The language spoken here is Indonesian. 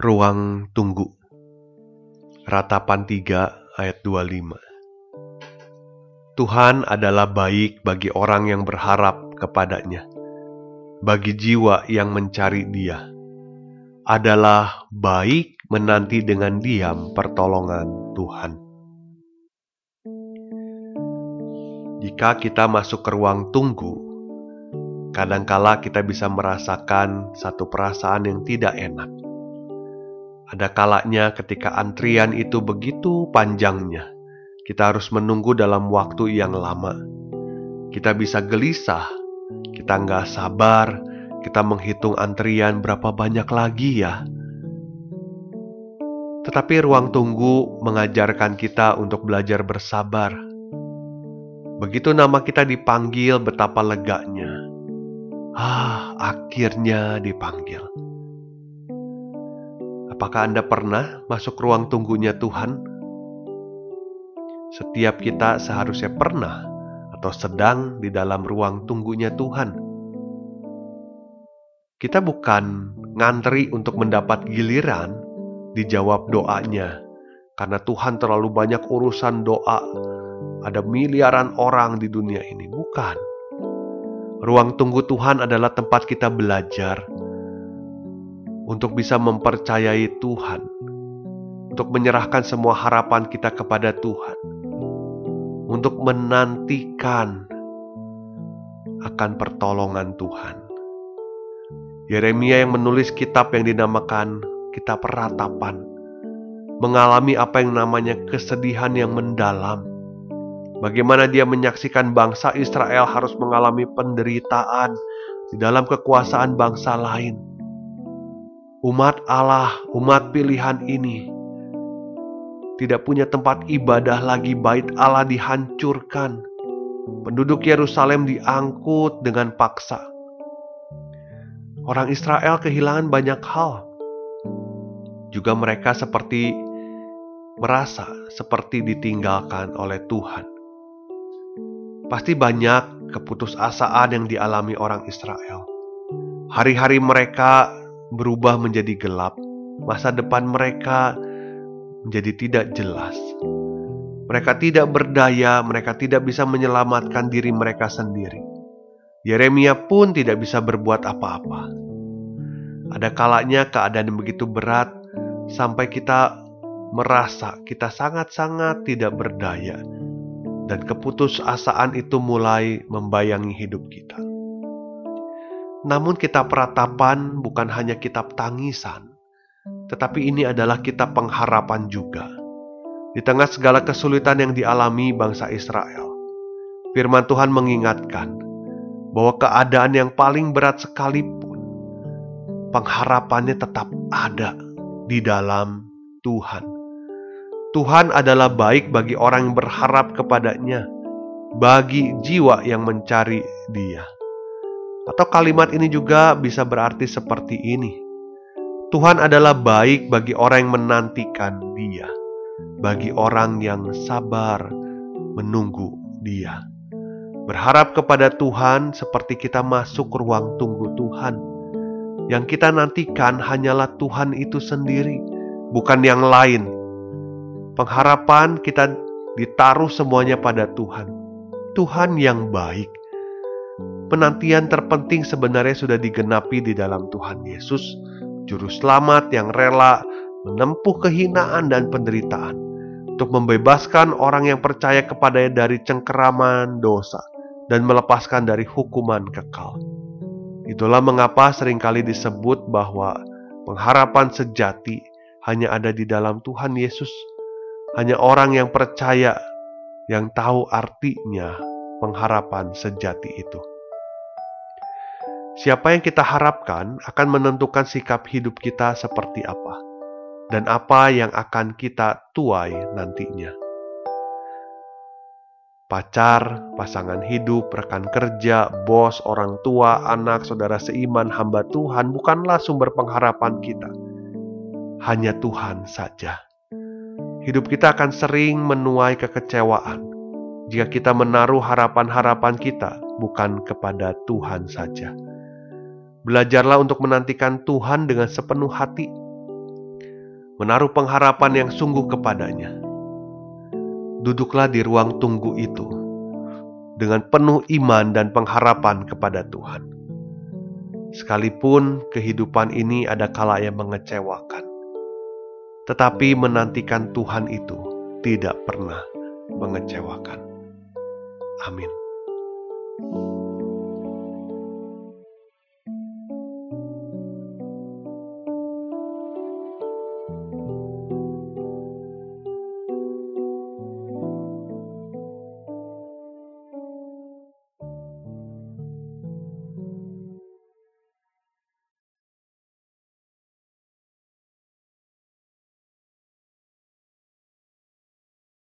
Ruang tunggu. Ratapan 3 ayat 25 Tuhan adalah baik bagi orang yang berharap kepadanya Bagi jiwa yang mencari dia. Adalah baik menanti dengan diam pertolongan Tuhan. Jika kita masuk ke ruang tunggu Kadangkala kita bisa merasakan satu perasaan yang tidak enak ada kalanya ketika antrian itu begitu panjangnya, kita harus menunggu dalam waktu yang lama. Kita bisa gelisah, kita nggak sabar, kita menghitung antrian berapa banyak lagi ya. Tetapi ruang tunggu mengajarkan kita untuk belajar bersabar. Begitu nama kita dipanggil, betapa leganya. Ah, akhirnya dipanggil. Apakah Anda pernah masuk ruang tunggunya Tuhan? Setiap kita seharusnya pernah atau sedang di dalam ruang tunggunya Tuhan. Kita bukan ngantri untuk mendapat giliran dijawab doanya, karena Tuhan terlalu banyak urusan doa. Ada miliaran orang di dunia ini, bukan. Ruang tunggu Tuhan adalah tempat kita belajar untuk bisa mempercayai Tuhan, untuk menyerahkan semua harapan kita kepada Tuhan, untuk menantikan akan pertolongan Tuhan. Yeremia yang menulis kitab yang dinamakan Kitab Ratapan mengalami apa yang namanya kesedihan yang mendalam. Bagaimana dia menyaksikan bangsa Israel harus mengalami penderitaan di dalam kekuasaan bangsa lain umat Allah, umat pilihan ini tidak punya tempat ibadah lagi, bait Allah dihancurkan. Penduduk Yerusalem diangkut dengan paksa. Orang Israel kehilangan banyak hal. Juga mereka seperti merasa seperti ditinggalkan oleh Tuhan. Pasti banyak keputusasaan yang dialami orang Israel. Hari-hari mereka berubah menjadi gelap, masa depan mereka menjadi tidak jelas. Mereka tidak berdaya, mereka tidak bisa menyelamatkan diri mereka sendiri. Yeremia pun tidak bisa berbuat apa-apa. Ada kalanya keadaan begitu berat sampai kita merasa kita sangat-sangat tidak berdaya dan keputusasaan itu mulai membayangi hidup kita. Namun kitab peratapan bukan hanya kitab tangisan, tetapi ini adalah kitab pengharapan juga. Di tengah segala kesulitan yang dialami bangsa Israel, firman Tuhan mengingatkan bahwa keadaan yang paling berat sekalipun, pengharapannya tetap ada di dalam Tuhan. Tuhan adalah baik bagi orang yang berharap kepadanya, bagi jiwa yang mencari Dia. Atau kalimat ini juga bisa berarti seperti ini. Tuhan adalah baik bagi orang yang menantikan Dia, bagi orang yang sabar menunggu Dia. Berharap kepada Tuhan seperti kita masuk ruang tunggu Tuhan. Yang kita nantikan hanyalah Tuhan itu sendiri, bukan yang lain. Pengharapan kita ditaruh semuanya pada Tuhan. Tuhan yang baik Penantian terpenting sebenarnya sudah digenapi di dalam Tuhan Yesus, Juru Selamat yang rela menempuh kehinaan dan penderitaan untuk membebaskan orang yang percaya kepadanya dari cengkeraman dosa dan melepaskan dari hukuman kekal. Itulah mengapa sering kali disebut bahwa pengharapan sejati hanya ada di dalam Tuhan Yesus. Hanya orang yang percaya yang tahu artinya pengharapan sejati itu. Siapa yang kita harapkan akan menentukan sikap hidup kita seperti apa, dan apa yang akan kita tuai nantinya. Pacar, pasangan hidup, rekan kerja, bos, orang tua, anak, saudara seiman, hamba Tuhan bukanlah sumber pengharapan kita. Hanya Tuhan saja. Hidup kita akan sering menuai kekecewaan jika kita menaruh harapan-harapan kita bukan kepada Tuhan saja. Belajarlah untuk menantikan Tuhan dengan sepenuh hati, menaruh pengharapan yang sungguh kepadanya. Duduklah di ruang tunggu itu dengan penuh iman dan pengharapan kepada Tuhan. Sekalipun kehidupan ini ada kala yang mengecewakan, tetapi menantikan Tuhan itu tidak pernah mengecewakan. Amin.